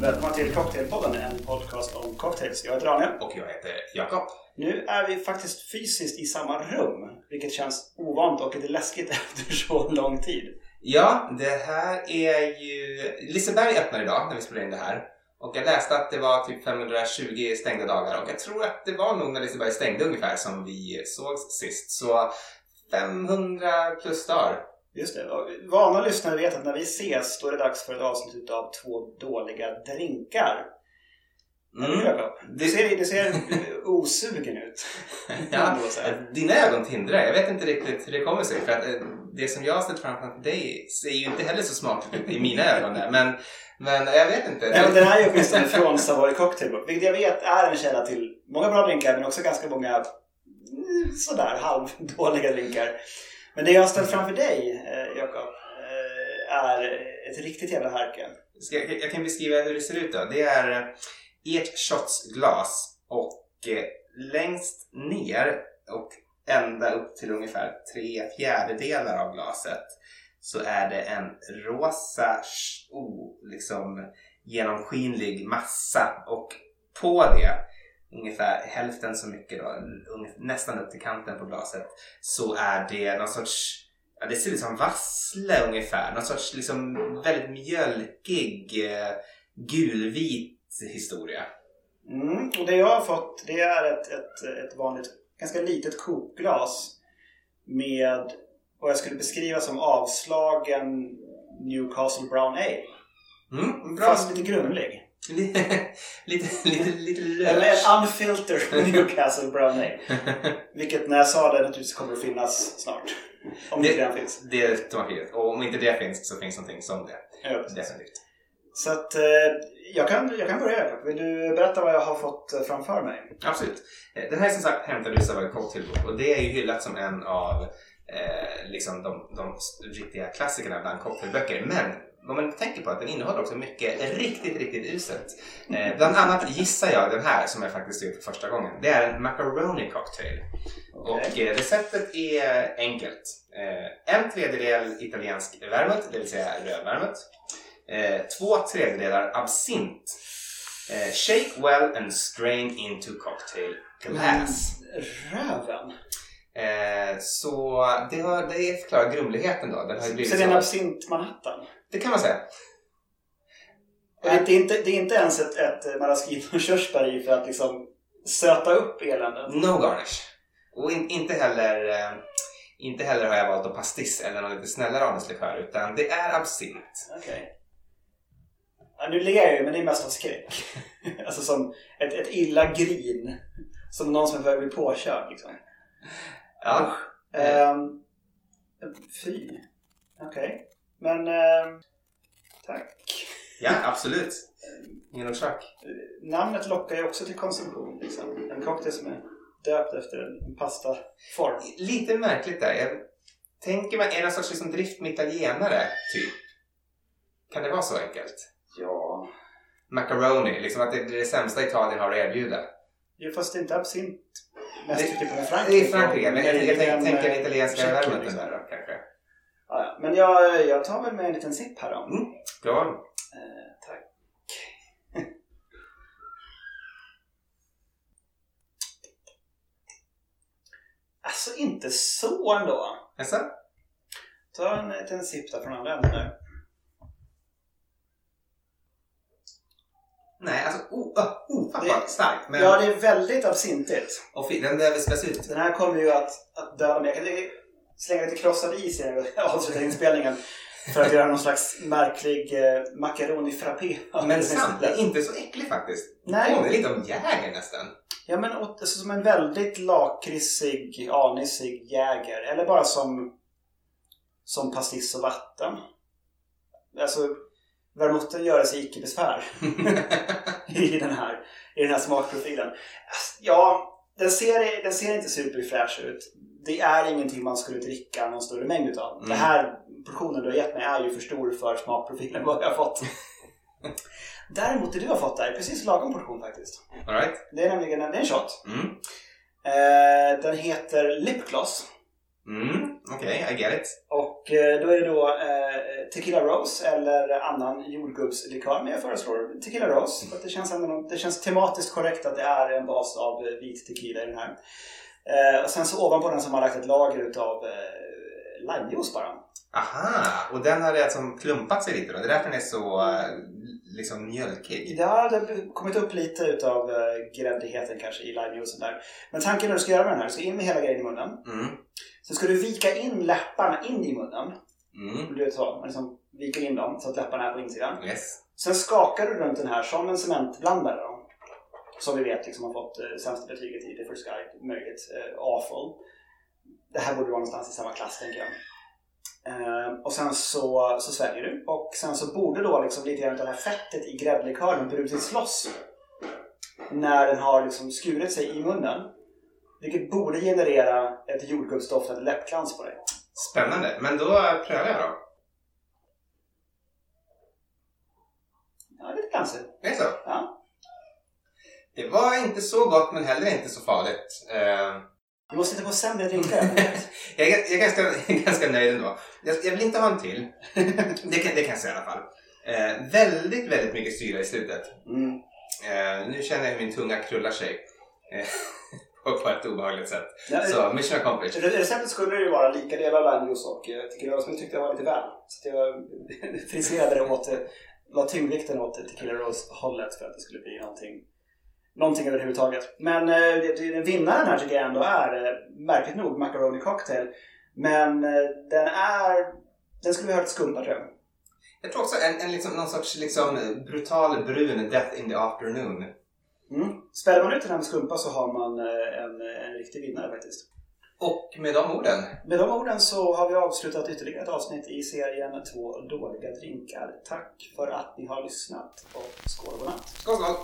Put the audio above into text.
Välkomna till Cocktailpodden, en podcast om cocktails. Jag heter Daniel. Och jag heter Jakob. Nu är vi faktiskt fysiskt i samma rum, vilket känns ovant och lite läskigt efter så lång tid. Ja, det här är ju... Liseberg öppnar idag när vi spelar in det här. Och jag läste att det var typ 520 stängda dagar och jag tror att det var nog när Liseberg stängde ungefär som vi sågs sist. Så 500 plus dagar. Just det. Vana lyssnare vet att när vi ses då är det dags för ett avsnitt av två dåliga drinkar. Hur Jakob? Du Det- ser, du ser osugen ut. Ja, dina ögon tindrar. Jag vet inte riktigt hur det kommer sig. För att eh, det som jag har ställt framför dig ser ju inte heller så smart ut i mina ögon där. Men, men jag vet inte. Nej, men den här är ju åtminstone från Savoy Cocktail Book, vilket jag vet är en källa till många bra drinkar men också ganska många mm, sådär halvdåliga drinkar. Men det jag har ställt framför dig, eh, Jakob, eh, är ett riktigt jävla härke. Jag, jag kan beskriva hur det ser ut då. Det är eh, ert shotsglas och eh, längst ner och ända upp till ungefär tre fjärdedelar av glaset så är det en rosa oh, liksom genomskinlig massa och på det ungefär hälften så mycket då, nästan upp till kanten på glaset så är det någon sorts Ja, det ser ut som vassle ungefär. Någon sorts liksom väldigt mjölkig eh, gulvit historia. Mm, och det jag har fått det är ett, ett, ett vanligt, ganska litet kokglas med vad jag skulle beskriva som avslagen Newcastle Brown Ale. Mm, bra. Fast lite grumlig. Lite, lite, lite, lite lös. en unfiltered Newcastle Brown Ale. Vilket när jag sa det naturligtvis kommer att finnas snart. Om det inte redan finns. det är automatiskt. Och om inte det finns så finns någonting som det. Ja. Definitivt. Så att eh, jag, kan, jag kan börja Jakob. Vill du berätta vad jag har fått eh, framför mig? Absolut. Eh, Den här är som sagt hämtad ur Savoy Cocktail Book och det är ju hyllat som en av eh, liksom de, de riktiga klassikerna bland cocktailböcker. Men om man tänker på att den innehåller också mycket riktigt, riktigt uselt. Eh, bland annat gissar jag den här som jag faktiskt gjort för första gången. Det är en macaroni cocktail. Och eh, receptet är enkelt. Eh, en tredjedel italiensk vermouth, det vill säga rödvermouth. Eh, två tredjedelar absint. Eh, shake well and strain into cocktail glass. Röven? Eh, så det, har, det förklarar grumligheten då. Den har Så det är en absint Manhattan? Det kan man säga. Det, det, är inte, det är inte ens ett, ett maraschino-körsbär i för att liksom söta upp eländet? No garnish. Och in, inte heller eh, inte heller har jag valt att pastis eller någon lite snällare anuslikör utan det är absint. Okej. Ja, nu ler jag ju, men det är mest av skräck. alltså som ett, ett illa grin. Som någon som är på väg bli påkörd liksom. Ja, Ehm, fy. Okej. Men ehm, tack. ja absolut. Ingen orsak. Namnet lockar ju också till konsumtion. Liksom. En cocktail som är döpt efter en, pastaform. Lite märkligt där. Jag tänker mig, är det någon sorts liksom drift med italienare, typ? Kan det vara så enkelt? Ja. Macaroni, liksom att det är det sämsta Italien har att erbjuda. Jo, fast det är inte absint. Mest Det- typ Det Frankrike. är Frankrike, men jag, jag, Men, tänker- eh, den italienska värmen liksom. där då. Men jag, jag tar väl med en liten sipp här då. Mm. Bra. Eh, tack. Alltså inte så ändå. Jaså? Ta en liten sipp där från andra änden nu. Nej, alltså oh, oh, ofattbart Det- starkt. Men, Ja, det är väldigt absintigt. och den späs ut. Den här kommer ju att, att döda mig. Slänga lite krossad is i den och avsluta inspelningen. För att göra någon slags märklig eh, macaroni frappé. Men samtidigt inte så äcklig faktiskt. Nej. Påminner lite om Jäger nästan. Ja, men åt- alltså, som en väldigt lakritsig, anisig Jäger. Eller bara som, som pastis och vatten. Alltså, vermouten gör sig icke besvär i den här, i den här smakprofilen. Alltså, ja, den ser, den ser inte superfräsch ut. Det är ingenting man skulle dricka någon större mängd utav. Mm. Den här portionen du har gett mig är ju för stor för smakprofilen vad jag har fått. Däremot det du har fått där är precis lagom portion faktiskt. All right? Det är nämligen en, det är en shot. Mm. Eh, den heter Lipgloss. Mm. Okej, I get it. Och eh, då är det då eh, Tequila Rose eller annan jordgubbslikör. Men jag föreslår Tequila Rose. För det, känns ändå, det känns tematiskt korrekt att det är en bas av eh, vit tequila i den här. Eh, och sen så ovanpå den så har man lagt ett lager utav eh, limejuice bara. Aha! Och den har liksom klumpat sig lite då? Det är därför den är så eh, liksom mjölkig? Ja, det har kommit upp lite utav eh, gräddigheten kanske i limejuicen där. Men tanken när du ska göra med den här, du ska in med hela grejen i munnen. Mm. Sen ska du vika in läpparna in i munnen. Mm. Du vet så, man liksom viker in dem så att läpparna är på insidan. Yes. Sen skakar du runt den här som en cementblandare då. Som vi vet liksom har fått eh, sämsta betyget i First Guide, möjligt. Eh, awful. Det här borde vara någonstans i samma klass tänker jag. Eh, och sen så, så sväljer du och sen så borde då liksom lite grann av det här fettet i gräddlikören brutits loss. När den har liksom skurit sig i munnen. Vilket borde generera ett jordgubbsdoftande läppglans på dig. Spännande. Men då prövar jag då. Ja, lite glansigt. Är det så? Ja. Det var inte så gott men heller inte så farligt. Eh, Du måste hitta på sämre drinkar. jag, är, jag är ganska, ganska nöjd ändå. Jag, jag vill inte ha en till. Det kan, det kan jag säga i alla fall. Eh, väldigt, väldigt mycket syra i slutet. Mm. Eh, nu känner jag hur min tunga krullar sig. På, på ett obehagligt sätt. Ja, Så mission accomplished. Re- Receptet skulle ju vara lika delar limejuice och tequila men jag tyckte det var lite väl. Så jag friserade det åt, eh, la tyngdvikten åt tequila rose-hållet för att det skulle bli någonting, någonting överhuvudtaget. Men eh, det, vinnaren här tycker jag ändå är, eh, märkligt nog, Macaroni Cocktail. Men eh, den är, den skulle behöva ett skumpa tror jag. Jag tror också en, en liksom, någon sorts liksom, brutal brun death in the afternoon. Mm. Späder man ut den här med skumpa så har man en, en riktig vinnare faktiskt. Och med de orden, Med de orden så har vi avslutat ytterligare ett avsnitt i serien Två dåliga drinkar. Tack för att ni har lyssnat och skål och godnatt! skål skål!